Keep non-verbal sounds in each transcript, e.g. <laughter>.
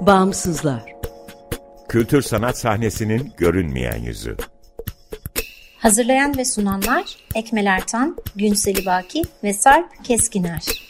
Bağımsızlar Kültür sanat sahnesinin görünmeyen yüzü. Hazırlayan ve sunanlar Ekmel Ertan, Günseli Baki ve Sarp Keskiner.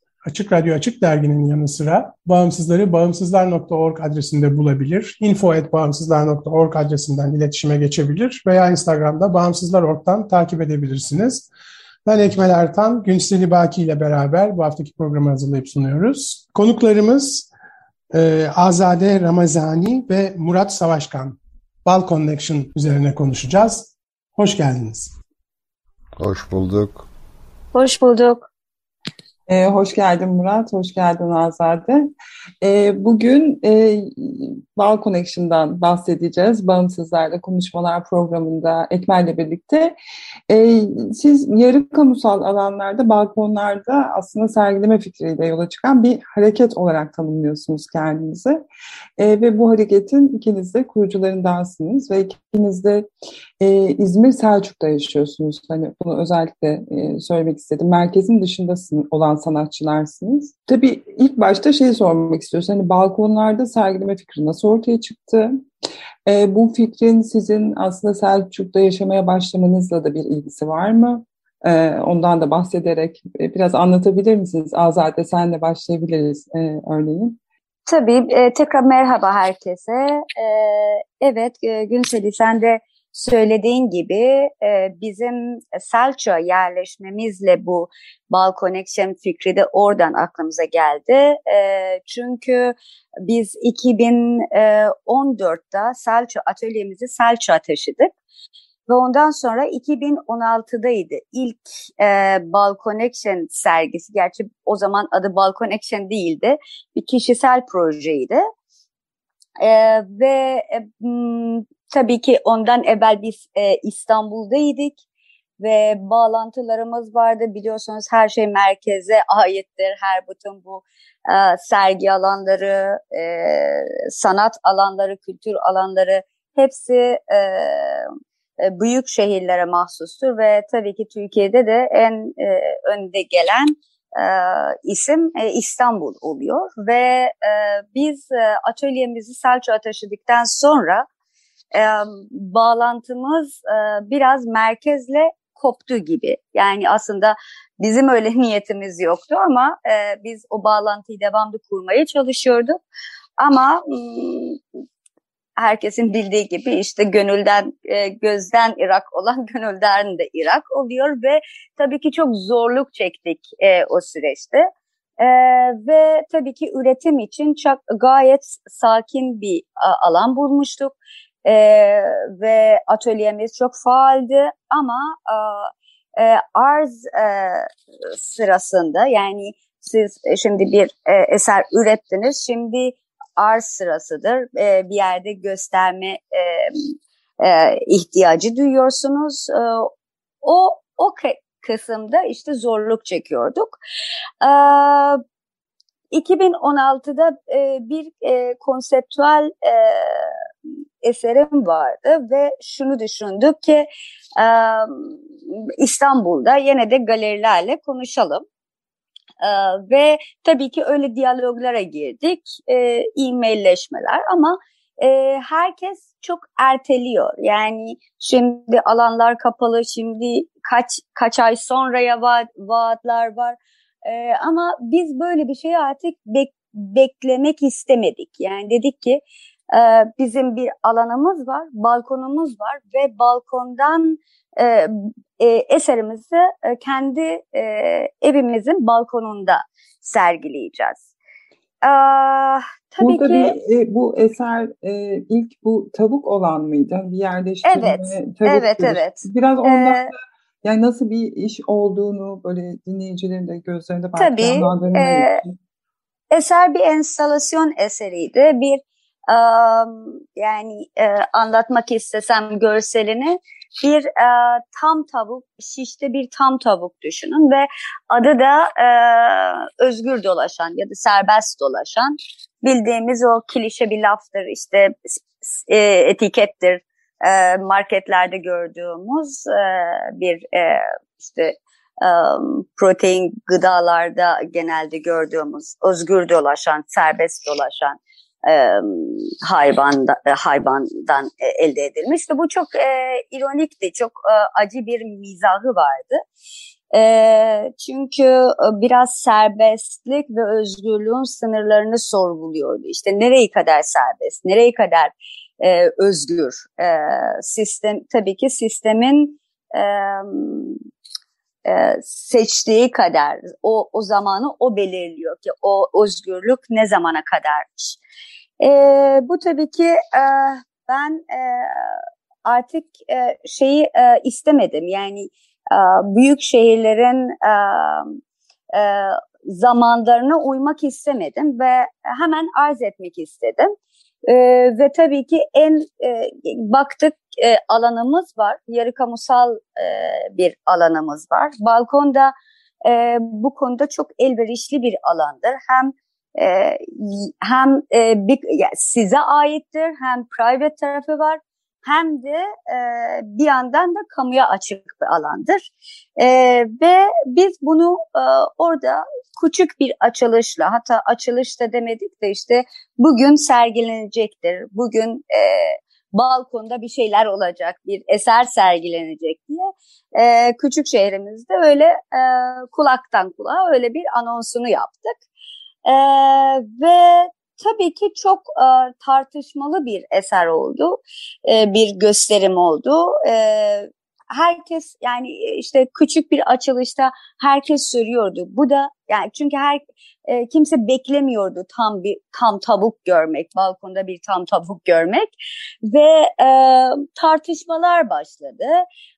Açık Radyo Açık Dergi'nin yanı sıra bağımsızları bağımsızlar.org adresinde bulabilir, info.bağımsızlar.org adresinden iletişime geçebilir veya Instagram'da bağımsızlar.org'dan takip edebilirsiniz. Ben Ekmel Ertan, Günseli Baki ile beraber bu haftaki programı hazırlayıp sunuyoruz. Konuklarımız e, Azade Ramazani ve Murat Savaşkan. Bal Connection üzerine konuşacağız. Hoş geldiniz. Hoş bulduk. Hoş bulduk. Ee, hoş geldin Murat, hoş geldin Azade. Ee, bugün e, Bal Connection'dan bahsedeceğiz. Bağımsızlarla Konuşmalar programında Ekmel'le birlikte. Ee, siz yarı kamusal alanlarda, balkonlarda aslında sergileme fikriyle yola çıkan bir hareket olarak tanımlıyorsunuz kendinizi. Ee, ve bu hareketin ikiniz de kurucularındansınız ve ikiniz de e, İzmir Selçuk'ta yaşıyorsunuz. Hani bunu özellikle e, söylemek istedim. Merkezin dışında olan sanatçılarsınız. Tabii ilk başta şey sormak istiyoruz. Hani balkonlarda sergileme fikri nasıl ortaya çıktı? E, bu fikrin sizin aslında Selçuk'ta yaşamaya başlamanızla da bir ilgisi var mı? E, ondan da bahsederek e, biraz anlatabilir misiniz? Azade senle başlayabiliriz e, örneğin. Tabii. E, tekrar merhaba herkese. E, evet e, Günseli sen de söylediğin gibi e, bizim Selçuk'a yerleşmemizle bu Bal Connection fikri de oradan aklımıza geldi. E, çünkü biz 2014'te Selçuk atölyemizi Selçuk'a taşıdık. Ve ondan sonra 2016'daydı ilk e, Bal Connection sergisi. Gerçi o zaman adı Bal Connection değildi. Bir kişisel projeydi. E, ve e, tabii ki ondan evvel biz e, İstanbul'daydık ve bağlantılarımız vardı. Biliyorsunuz her şey merkeze aittir. Her bütün bu e, sergi alanları, e, sanat alanları, kültür alanları hepsi e, e, büyük şehirlere mahsustur ve tabii ki Türkiye'de de en e, önde gelen e, isim e, İstanbul oluyor ve e, biz e, atölyemizi Selçuk'a taşıdıktan sonra e, bağlantımız e, biraz merkezle koptu gibi. Yani aslında bizim öyle <laughs> niyetimiz yoktu ama e, biz o bağlantıyı devamlı kurmaya çalışıyorduk. Ama herkesin bildiği gibi işte gönülden e, gözden Irak olan <laughs> gönülden de Irak oluyor ve tabii ki çok zorluk çektik e, o süreçte. E, ve tabii ki üretim için çok gayet sakin bir alan bulmuştuk e, ve atölyemiz çok faaldi ama e, arz e, sırasında yani siz şimdi bir e, eser ürettiniz şimdi arz sırasıdır. E, bir yerde gösterme e, e, ihtiyacı duyuyorsunuz. E, o o kısımda işte zorluk çekiyorduk. E, 2016'da e, bir e, konseptüel e, eserim vardı ve şunu düşündük ki e, İstanbul'da yine de galerilerle konuşalım. Ee, ve tabii ki öyle diyaloglara girdik, e-mailleşmeler ama e, herkes çok erteliyor. Yani şimdi alanlar kapalı, şimdi kaç kaç ay sonraya vaat, vaatler var. E, ama biz böyle bir şeyi artık bek, beklemek istemedik. Yani dedik ki e, bizim bir alanımız var, balkonumuz var ve balkondan e, e, eserimizi e, kendi e, evimizin balkonunda sergileyeceğiz. Aa, tabii Burada ki bir, e, bu eser e, ilk bu tavuk olan mıydı? Bir yerleştirme, Evet, tavuk evet, görüş. evet. Biraz ondan Ee, yani nasıl bir iş olduğunu böyle dinleyicilerin de gözlerinde belki Tabii, e, için. eser bir enstalasyon eseriydi. Bir yani e, anlatmak istesem görselini bir e, tam tavuk, şişte bir tam tavuk düşünün ve adı da e, özgür dolaşan ya da serbest dolaşan bildiğimiz o klişe bir laftır işte etikettir marketlerde gördüğümüz bir işte protein gıdalarda genelde gördüğümüz özgür dolaşan, serbest dolaşan um, hayvanda, e, hayvandan e, elde edilmiş ve bu çok e, ironikti, çok e, acı bir mizahı vardı. E, çünkü e, biraz serbestlik ve özgürlüğün sınırlarını sorguluyordu. İşte nereye kadar serbest, nereye kadar e, özgür. E, sistem tabii ki sistemin e, e, seçtiği kadar o o zamanı o belirliyor ki o özgürlük ne zamana kadarmış. E, bu tabii ki e, ben e, artık e, şeyi e, istemedim yani e, büyük şehirlerin e, e, zamanlarına uymak istemedim ve hemen arz etmek istedim. E, ve tabii ki en e, baktık e, alanımız var, yarı kamusal e, bir alanımız var. Balkonda e, bu konuda çok elverişli bir alandır. Hem e, hem e, bir, yani size aittir, hem private tarafı var, hem de e, bir yandan da kamuya açık bir alandır. E, ve biz bunu e, orada küçük bir açılışla, hatta açılış da demedik de işte bugün sergilenecektir, bugün e, balkonda bir şeyler olacak, bir eser sergilenecek diye e, küçük şehrimizde öyle e, kulaktan kulağa öyle bir anonsunu yaptık. E, ve tabii ki çok e, tartışmalı bir eser oldu, e, bir gösterim oldu. E, herkes yani işte küçük bir açılışta herkes soruyordu. Bu da yani çünkü her e, kimse beklemiyordu tam bir tam tavuk görmek, balkonda bir tam tavuk görmek ve e, tartışmalar başladı.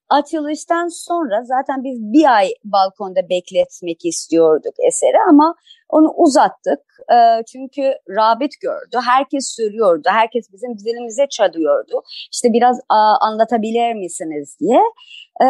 Açılıştan sonra zaten biz bir ay balkonda bekletmek istiyorduk eseri ama onu uzattık. E, çünkü rağbet gördü. Herkes söylüyordu. Herkes bizim dilimize çalıyordu. İşte biraz a, anlatabilir misiniz diye. E,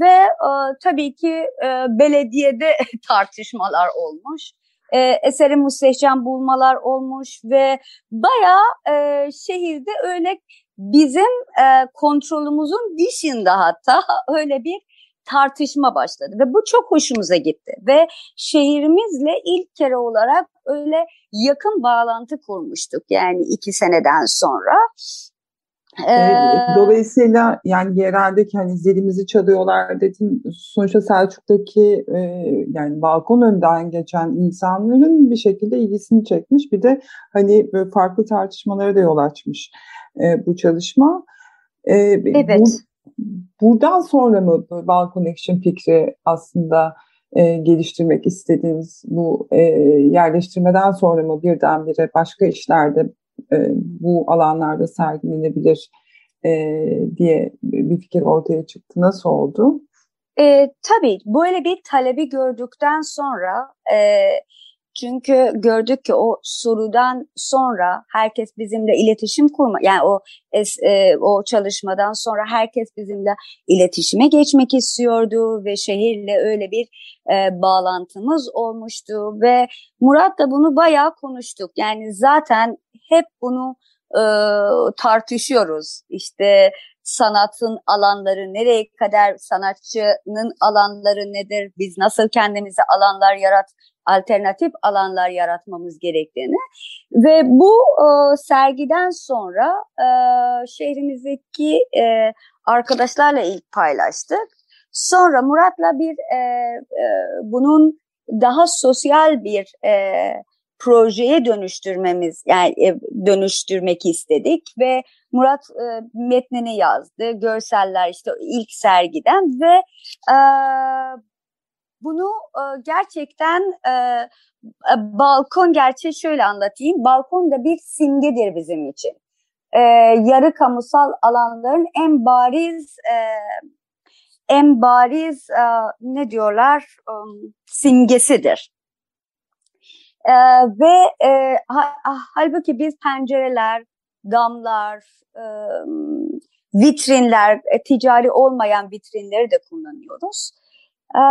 ve e, tabii ki e, belediyede <laughs> tartışmalar olmuş. E, eseri müstehcen bulmalar olmuş ve bayağı e, şehirde öyle bizim e, kontrolümüzün dışında hatta <laughs> öyle bir tartışma başladı ve bu çok hoşumuza gitti ve şehrimizle ilk kere olarak öyle yakın bağlantı kurmuştuk yani iki seneden sonra. Ee, Dolayısıyla yani yereldeki hani zilimizi çalıyorlar dedim. Sonuçta Selçuk'taki e, yani balkon önden geçen insanların bir şekilde ilgisini çekmiş. Bir de hani böyle farklı tartışmalara da yol açmış e, bu çalışma. E, evet. Bu, buradan sonra mı Balkon Action fikri aslında e, geliştirmek istediğiniz bu e, yerleştirmeden sonra mı birdenbire başka işlerde bu alanlarda sergilenebilir e, diye bir fikir ortaya çıktı. Nasıl oldu? E, tabii böyle bir talebi gördükten sonra e, çünkü gördük ki o sorudan sonra herkes bizimle iletişim kurma yani o es, e, o çalışmadan sonra herkes bizimle iletişime geçmek istiyordu ve şehirle öyle bir e, bağlantımız olmuştu ve Murat'la bunu bayağı konuştuk. Yani zaten hep bunu e, tartışıyoruz. İşte sanatın alanları nereye kadar sanatçının alanları nedir? Biz nasıl kendimize alanlar yarat alternatif alanlar yaratmamız gerektiğini ve bu e, sergiden sonra e, şehrimizdeki e, arkadaşlarla ilk paylaştık. Sonra Murat'la bir e, e, bunun daha sosyal bir e, projeye dönüştürmemiz yani e, dönüştürmek istedik ve Murat e, metnini yazdı, görseller işte ilk sergiden ve e, bunu e, gerçekten e, e, balkon gerçeği şöyle anlatayım. Balkon da bir simgedir bizim için. E, yarı kamusal alanların en bariz e, en bariz e, ne diyorlar e, simgesidir. E, ve e, ha, halbuki biz pencereler, damlar, e, vitrinler, e, ticari olmayan vitrinleri de kullanıyoruz. E,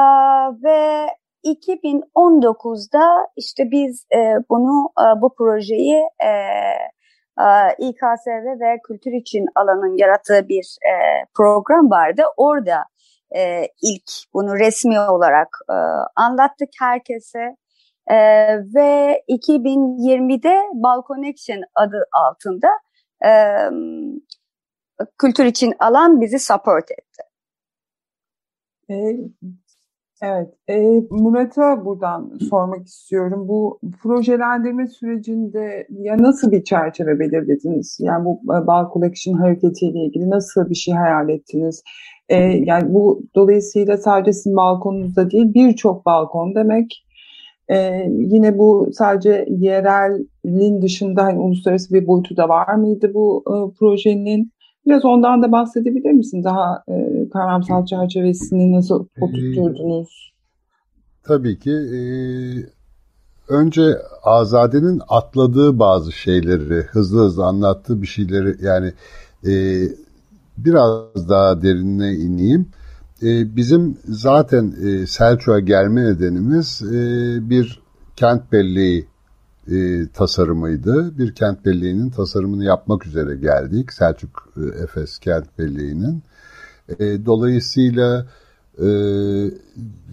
ve 2019'da işte biz e, bunu e, bu projeyi e, e, İKSV ve Kültür için alanın yarattığı bir e, program vardı. Orada e, ilk bunu resmi olarak e, anlattık herkese. E, ve 2020'de Balconnection adı altında e, kültür için alan bizi support etti. Evet, e, Murat'a buradan sormak istiyorum. Bu projelendirme sürecinde ya nasıl bir çerçeve belirlediniz? Yani bu Bal Collection hareketiyle ilgili nasıl bir şey hayal ettiniz? E, yani bu dolayısıyla sadece sizin balkonunuzda değil birçok balkon demek. E, yine bu sadece yerelin dışında hani uluslararası bir boyutu da var mıydı bu e, projenin? Biraz ondan da bahsedebilir misin? Daha e, kavramsal çerçevesini nasıl oturtturdunuz? Tabii ki. E, önce Azade'nin atladığı bazı şeyleri, hızlı hızlı anlattığı bir şeyleri yani e, biraz daha derinine ineyim. E, bizim zaten e, Selçuk'a gelme nedenimiz e, bir kent belleği e, tasarımıydı. Bir kent belleğinin tasarımını yapmak üzere geldik. Selçuk e, Efes kent belleğinin. E, dolayısıyla e,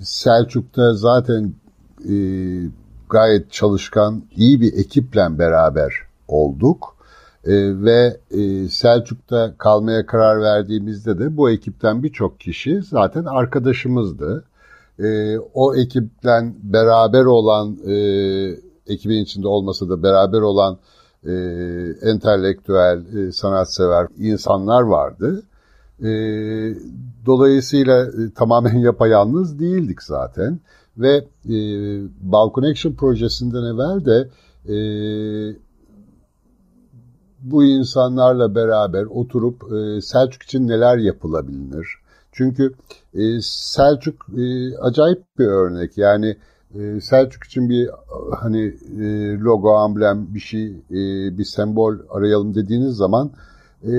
Selçuk'ta zaten e, gayet çalışkan, iyi bir ekiple beraber olduk. E, ve e, Selçuk'ta kalmaya karar verdiğimizde de bu ekipten birçok kişi zaten arkadaşımızdı. E, o ekiple beraber olan e, ekibin içinde olmasa da beraber olan e, entelektüel, e, sanatsever insanlar vardı. E, dolayısıyla e, tamamen <laughs> yapayalnız değildik zaten. Ve e, Bal Connection projesinden evvel de e, bu insanlarla beraber oturup e, Selçuk için neler yapılabilir? Çünkü e, Selçuk e, acayip bir örnek. Yani e, Selçuk için bir hani e, logo, amblem, bir şey, e, bir sembol arayalım dediğiniz zaman e,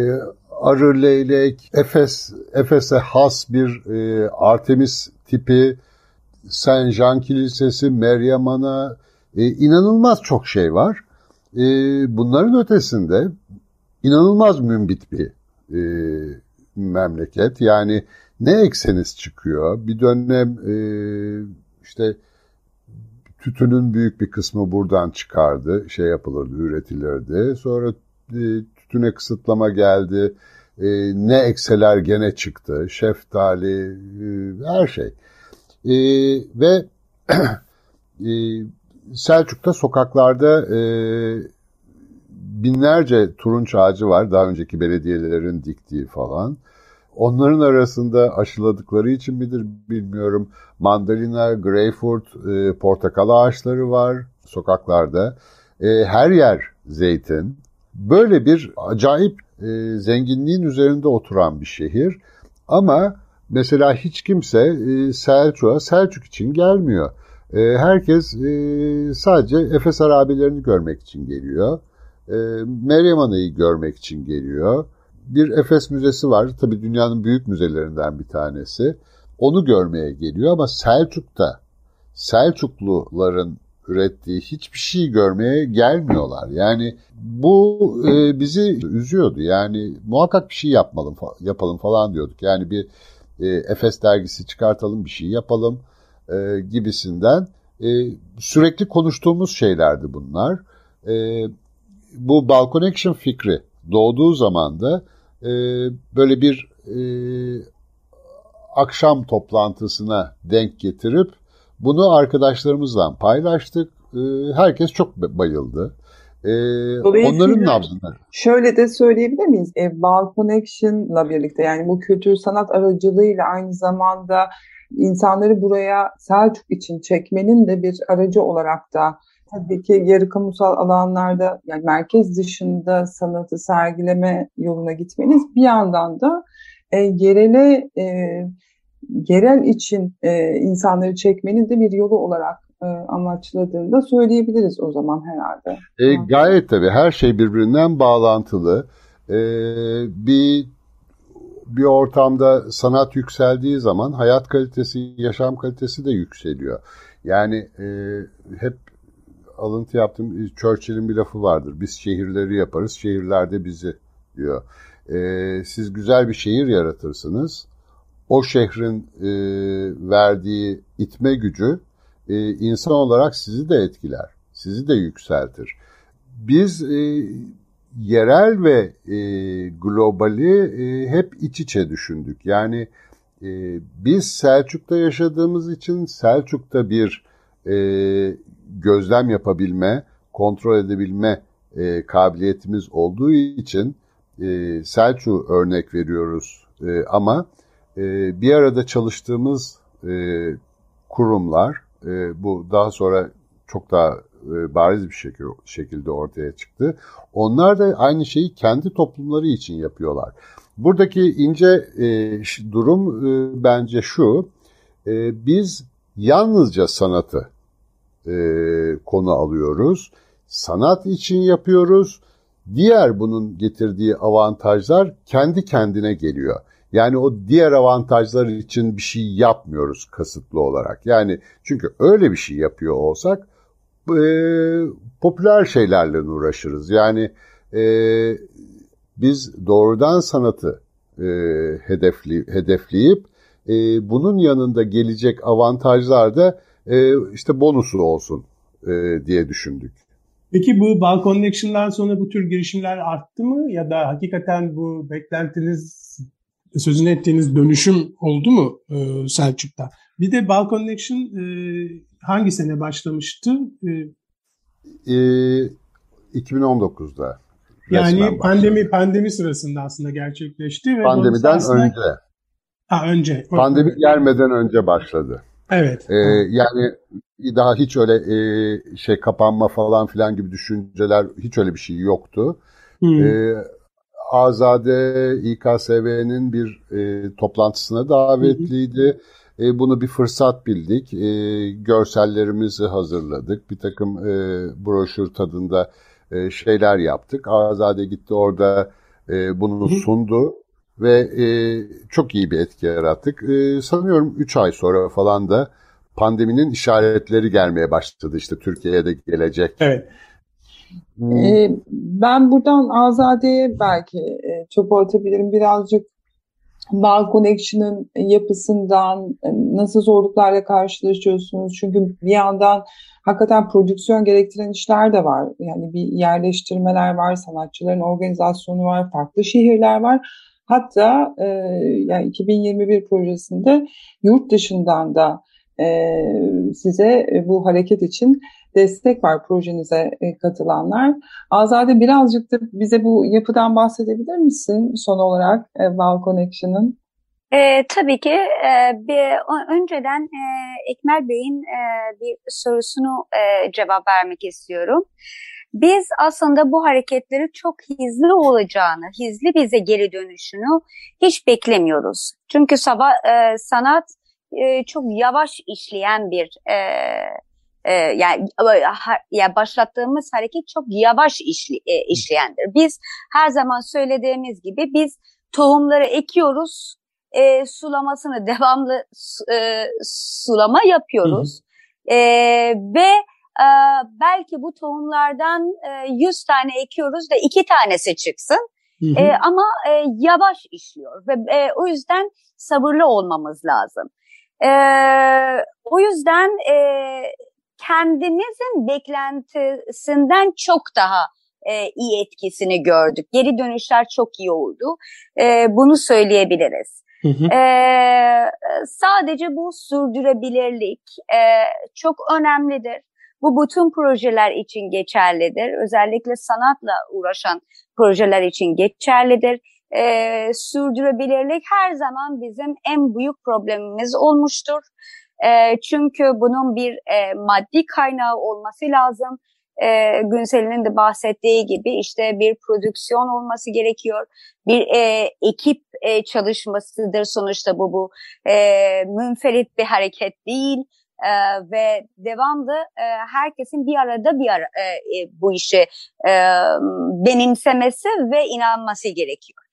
arı, leylek, Efes, Efes'e has bir e, Artemis tipi, Saint Jean Kilisesi, Meryem Ana, inanılmaz çok şey var. Bunların ötesinde inanılmaz mümbit bir memleket. Yani ne ekseniz çıkıyor. Bir dönem e, işte tütünün büyük bir kısmı buradan çıkardı. Şey yapılırdı, üretilirdi. Sonra e, tütüne kısıtlama geldi. E, ne ekseler gene çıktı. Şeftali, e, her şey. E, ve <clears throat> e, Selçuk'ta sokaklarda e, binlerce turunç ağacı var. Daha önceki belediyelerin diktiği falan. Onların arasında aşıladıkları için midir bilmiyorum. Mandalina, greyfurt, e, portakal ağaçları var sokaklarda. E, her yer zeytin. Böyle bir acayip e, zenginliğin üzerinde oturan bir şehir. Ama mesela hiç kimse e, Selçuk'a Selçuk için gelmiyor. E, herkes e, sadece Efes Arabilerini görmek için geliyor. E, Meryem Ana'yı görmek için geliyor bir Efes Müzesi var. Tabii dünyanın büyük müzelerinden bir tanesi. Onu görmeye geliyor ama Selçuk'ta Selçukluların ürettiği hiçbir şey görmeye gelmiyorlar. Yani bu e, bizi üzüyordu. Yani muhakkak bir şey yapmalım, yapalım falan diyorduk. Yani bir e, Efes dergisi çıkartalım, bir şey yapalım e, gibisinden. E, sürekli konuştuğumuz şeylerdi bunlar. E, bu Balcon Action fikri doğduğu zaman da e, böyle bir e, akşam toplantısına denk getirip bunu arkadaşlarımızla paylaştık. E, herkes çok bayıldı. E, onların nabzını. Şöyle de söyleyebilir miyiz? E, Bal Connection'la birlikte yani bu kültür sanat aracılığıyla aynı zamanda insanları buraya Selçuk için çekmenin de bir aracı olarak da tabii ki yarı kamusal alanlarda yani merkez dışında sanatı sergileme yoluna gitmeniz bir yandan da e, yerele e, yerel için e, insanları çekmenin de bir yolu olarak e, amaçladığını da söyleyebiliriz o zaman herhalde. E, gayet tabii her şey birbirinden bağlantılı. E, bir bir ortamda sanat yükseldiği zaman hayat kalitesi, yaşam kalitesi de yükseliyor. Yani e, hep alıntı yaptım. Churchill'in bir lafı vardır. Biz şehirleri yaparız, şehirler de bizi diyor. E, siz güzel bir şehir yaratırsınız. O şehrin e, verdiği itme gücü e, insan olarak sizi de etkiler, sizi de yükseltir. Biz e, yerel ve e, globali e, hep iç içe düşündük. Yani e, biz Selçuk'ta yaşadığımız için Selçuk'ta bir e, gözlem yapabilme, kontrol edebilme e, kabiliyetimiz olduğu için e, Selçuk'u örnek veriyoruz. E, ama e, bir arada çalıştığımız e, kurumlar, e, bu daha sonra çok daha e, bariz bir şekilde ortaya çıktı. Onlar da aynı şeyi kendi toplumları için yapıyorlar. Buradaki ince e, durum e, bence şu, e, biz yalnızca sanatı e, konu alıyoruz, sanat için yapıyoruz, diğer bunun getirdiği avantajlar kendi kendine geliyor. Yani o diğer avantajlar için bir şey yapmıyoruz kasıtlı olarak. Yani çünkü öyle bir şey yapıyor olsak e, popüler şeylerle uğraşırız. Yani e, biz doğrudan sanatı e, hedefli, hedefleyip e, bunun yanında gelecek avantajlar da e, işte bonusu olsun e, diye düşündük. Peki bu Bal Connection'dan sonra bu tür girişimler arttı mı ya da hakikaten bu beklentiniz sözünü ettiğiniz dönüşüm oldu mu e, Selçuk'ta? Bir de Bal Connection e, hangi sene başlamıştı? E, e, 2019'da. Yani pandemi pandemi sırasında aslında gerçekleşti. Ve Pandemiden aslında... önce. Ha önce. Pandemi gelmeden önce başladı. Evet. Ee, yani daha hiç öyle e, şey kapanma falan filan gibi düşünceler hiç öyle bir şey yoktu. Hmm. Ee, Azade İKSV'nin bir e, toplantısına davetliydi. E, bunu bir fırsat bildik. E, görsellerimizi hazırladık. Bir takım e, broşür tadında e, şeyler yaptık. Azade gitti orada e, bunu sundu ve e, çok iyi bir etki yarattık. E, sanıyorum 3 ay sonra falan da pandeminin işaretleri gelmeye başladı. İşte Türkiye'ye de gelecek. Evet. Ee, ben buradan Azade'ye belki e, çöpe atabilirim. Birazcık Bağ Connection'ın yapısından e, nasıl zorluklarla karşılaşıyorsunuz? Çünkü bir yandan hakikaten prodüksiyon gerektiren işler de var. Yani bir yerleştirmeler var, sanatçıların organizasyonu var, farklı şehirler var. Hatta e, yani 2021 projesinde yurt dışından da e, size bu hareket için destek var projenize e, katılanlar. Azade birazcık da bize bu yapıdan bahsedebilir misin son olarak e, Wow Connection'ın? E, tabii ki e, bir önceden e, Ekmel Bey'in e, bir sorusunu e, cevap vermek istiyorum. Biz aslında bu hareketleri çok hızlı olacağını, hızlı bize geri dönüşünü hiç beklemiyoruz. Çünkü sabah e, sanat e, çok yavaş işleyen bir e, e, yani ya başlattığımız hareket çok yavaş işli, e, işleyendir. Biz her zaman söylediğimiz gibi biz tohumları ekiyoruz, e, sulamasını devamlı e, sulama yapıyoruz e, ve e, belki bu tohumlardan e, 100 tane ekiyoruz da iki tanesi çıksın. Hı hı. E, ama e, yavaş işliyor ve e, o yüzden sabırlı olmamız lazım. E, o yüzden e, kendimizin beklentisinden çok daha e, iyi etkisini gördük. Geri dönüşler çok iyi oldu. E, bunu söyleyebiliriz. Hı hı. E, sadece bu sürdürebilirlik e, çok önemlidir. Bu bütün projeler için geçerlidir. Özellikle sanatla uğraşan projeler için geçerlidir. e, sürdürülebilirlik her zaman bizim en büyük problemimiz olmuştur. E, çünkü bunun bir e, maddi kaynağı olması lazım. E, Günsel'in de bahsettiği gibi işte bir prodüksiyon olması gerekiyor. Bir e, ekip e, çalışmasıdır sonuçta bu bu. E, münferit bir hareket değil e, ve devamlı e, herkesin bir arada bir ara, e, e, bu işi e, benimsemesi ve inanması gerekiyor.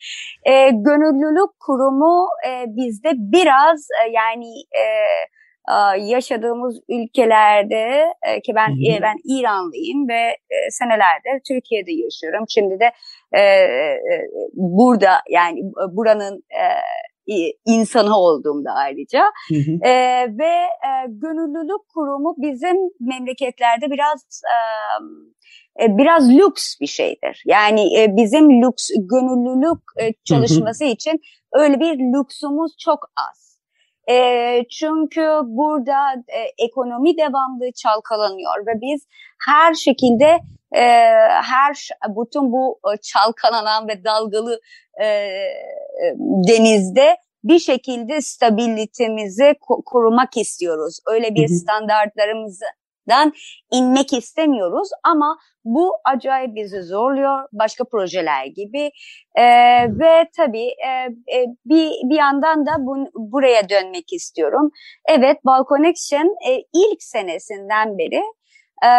E, gönüllülük kurumu e, bizde biraz e, yani e, yaşadığımız ülkelerde e, ki ben hı hı. ben İranlıyım ve e, senelerdir Türkiye'de yaşıyorum. Şimdi de e, burada yani buranın insanı olduğumda ayrıca hı hı. ve gönüllülük kurumu bizim memleketlerde biraz biraz lüks bir şeydir. Yani bizim lüks gönüllülük çalışması hı hı. için öyle bir lüksümüz çok az. E, çünkü burada e, ekonomi devamlı çalkalanıyor ve biz her şekilde e, her bütün bu e, çalkalanan ve dalgalı e, denizde bir şekilde stabilitemizi korumak istiyoruz. Öyle bir standartlarımızı dan inmek istemiyoruz ama bu acayip bizi zorluyor başka projeler gibi e, ve tabii e, e, bir bir yandan da bu, buraya dönmek istiyorum. Evet Balconnection e, ilk senesinden beri e,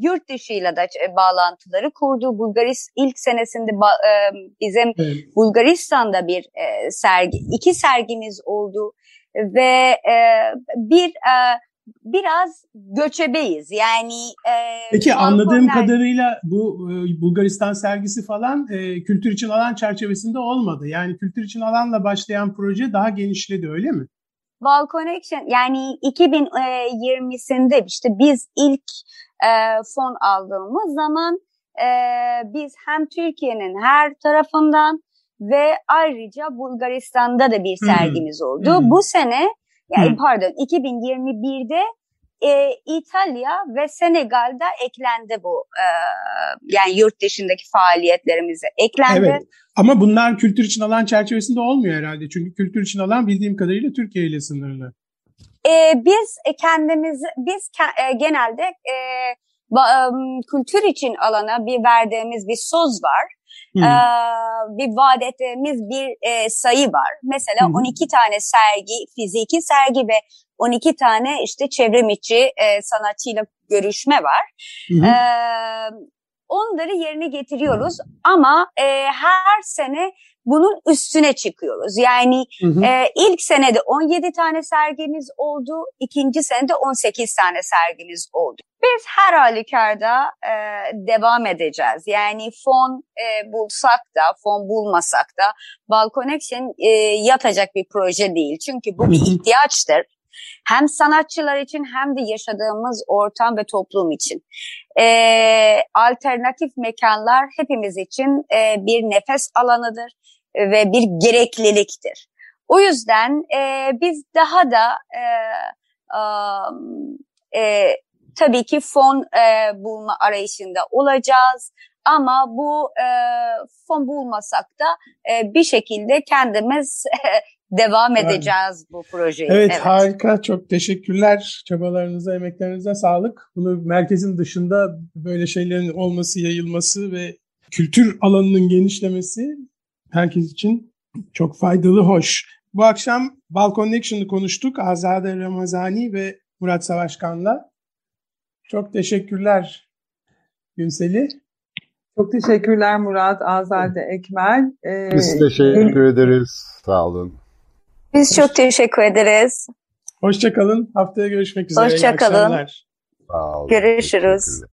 yurt dışıyla da bağlantıları kurdu. Bulgaris ilk senesinde e, bizim evet. Bulgaristan'da bir e, sergi, iki sergimiz oldu ve e, bir e, biraz göçebeyiz. Yani e, Peki anladığım kadarıyla bu e, Bulgaristan sergisi falan e, kültür için alan çerçevesinde olmadı. Yani kültür için alanla başlayan proje daha genişledi öyle mi? Wall Connection yani 2020'sinde işte biz ilk e, fon aldığımız zaman e, biz hem Türkiye'nin her tarafından ve ayrıca Bulgaristan'da da bir sergimiz oldu. Hmm. Bu sene yani Hı. pardon 2021'de e, İtalya ve Senegal'da eklendi bu e, yani yurt dışındaki faaliyetlerimize eklendi. Evet. Ama bunlar kültür için alan çerçevesinde olmuyor herhalde. Çünkü kültür için alan bildiğim kadarıyla Türkiye ile sınırlı. E, biz kendimiz biz e, genelde e, ba, e, kültür için alana bir verdiğimiz bir söz var. Hmm. Ee, bir vaat ettiğimiz bir e, sayı var. Mesela hmm. 12 tane sergi, fiziki sergi ve 12 tane işte çevrim içi e, sanatçıyla görüşme var. Hmm. Ee, onları yerine getiriyoruz ama e, her sene bunun üstüne çıkıyoruz. Yani hı hı. E, ilk senede 17 tane sergimiz oldu, ikinci senede 18 tane sergimiz oldu. Biz her halükarda e, devam edeceğiz. Yani fon e, bulsak da, fon bulmasak da Bal Connection e, yatacak bir proje değil. Çünkü bu bir ihtiyaçtır. Hem sanatçılar için hem de yaşadığımız ortam ve toplum için. E, alternatif mekanlar hepimiz için e, bir nefes alanıdır ve bir gerekliliktir. O yüzden e, biz daha da e, e, tabii ki fon e, bulma arayışında olacağız. Ama bu e, fon bulmasak da e, bir şekilde kendimiz <laughs> devam edeceğiz bu projeyi. Evet, evet harika çok teşekkürler çabalarınıza emeklerinize sağlık. Bunu merkezin dışında böyle şeylerin olması yayılması ve kültür alanının genişlemesi herkes için çok faydalı, hoş. Bu akşam Balkon Action'ı konuştuk. Azade Ramazani ve Murat Savaşkan'la. Çok teşekkürler Günseli. Çok teşekkürler Murat, Azade, Ekmel. Ee, Biz teşekkür ederiz. Sağ olun. Biz çok teşekkür ederiz. Hoşçakalın. Haftaya görüşmek üzere. Hoşçakalın. Görüşürüz.